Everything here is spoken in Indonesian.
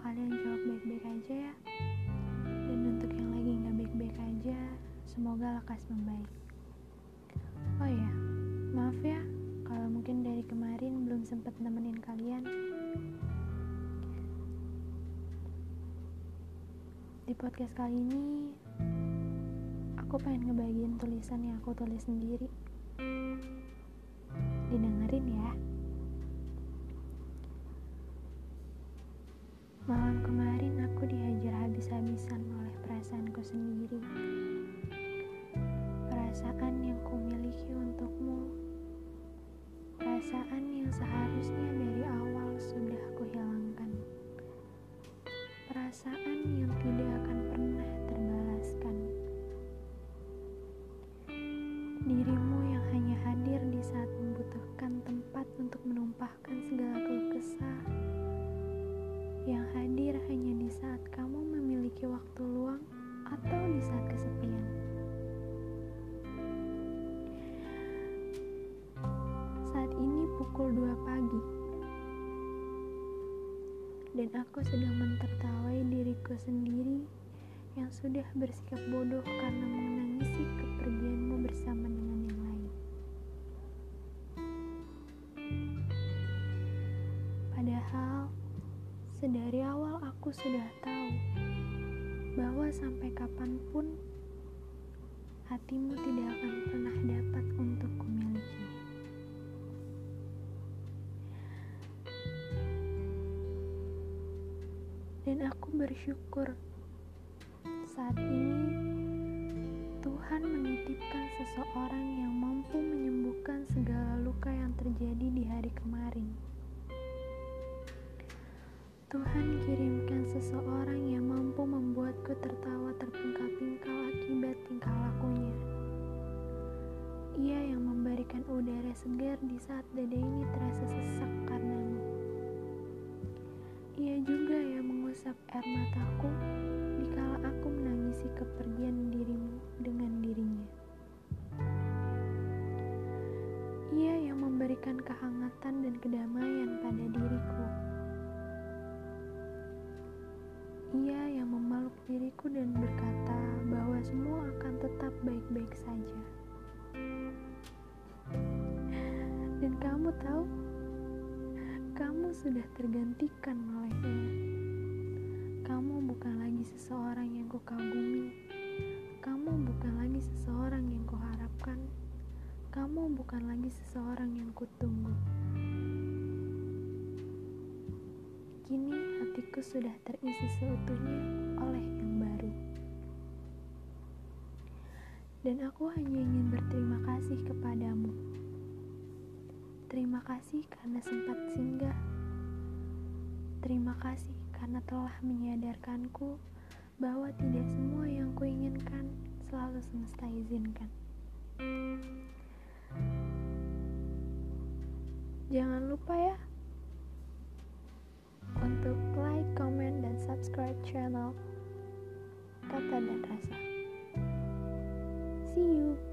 menjawab baik-baik aja ya. Dan untuk yang lagi nggak baik-baik aja, semoga lekas membaik. Oh ya, maaf ya kalau mungkin dari kemarin belum sempat nemenin kalian. Di podcast kali ini, aku pengen ngebagiin tulisan yang aku tulis sendiri. Dirimu yang hanya hadir di saat membutuhkan tempat untuk menumpahkan segala keluh kesah yang hadir hanya di saat kamu memiliki waktu luang atau di saat kesepian. Saat ini pukul 2 pagi. Dan aku sedang mentertawai diriku sendiri yang sudah bersikap bodoh karena menangisi kepergianmu Sedari awal aku sudah tahu bahwa sampai kapan pun hatimu tidak akan pernah dapat untuk kumiliki. Dan aku bersyukur saat ini Tuhan menitipkan seseorang yang mampu menyembuhkan segala luka yang terjadi di hari kemarin. Tuhan kirimkan seseorang yang mampu membuatku tertawa terpingkal-pingkal akibat tingkah lakunya. Ia yang memberikan udara segar di saat dada ini terasa sesak karenamu. Ia juga yang mengusap air mataku dikala aku menangisi kepergian dirimu dengan dirinya. Ia yang memberikan kehangatan dan kedamaian pada diriku. Baik-baik saja. Dan kamu tahu, kamu sudah tergantikan olehnya. Kamu bukan lagi seseorang yang kukagumi. Kamu bukan lagi seseorang yang kuharapkan. Kamu bukan lagi seseorang yang kutunggu. Kini hatiku sudah terisi seutuhnya oleh Dan aku hanya ingin berterima kasih kepadamu. Terima kasih karena sempat singgah. Terima kasih karena telah menyadarkanku bahwa tidak semua yang kuinginkan selalu semesta izinkan. Jangan lupa ya untuk like, comment, dan subscribe channel Kata dan Rasa. See you.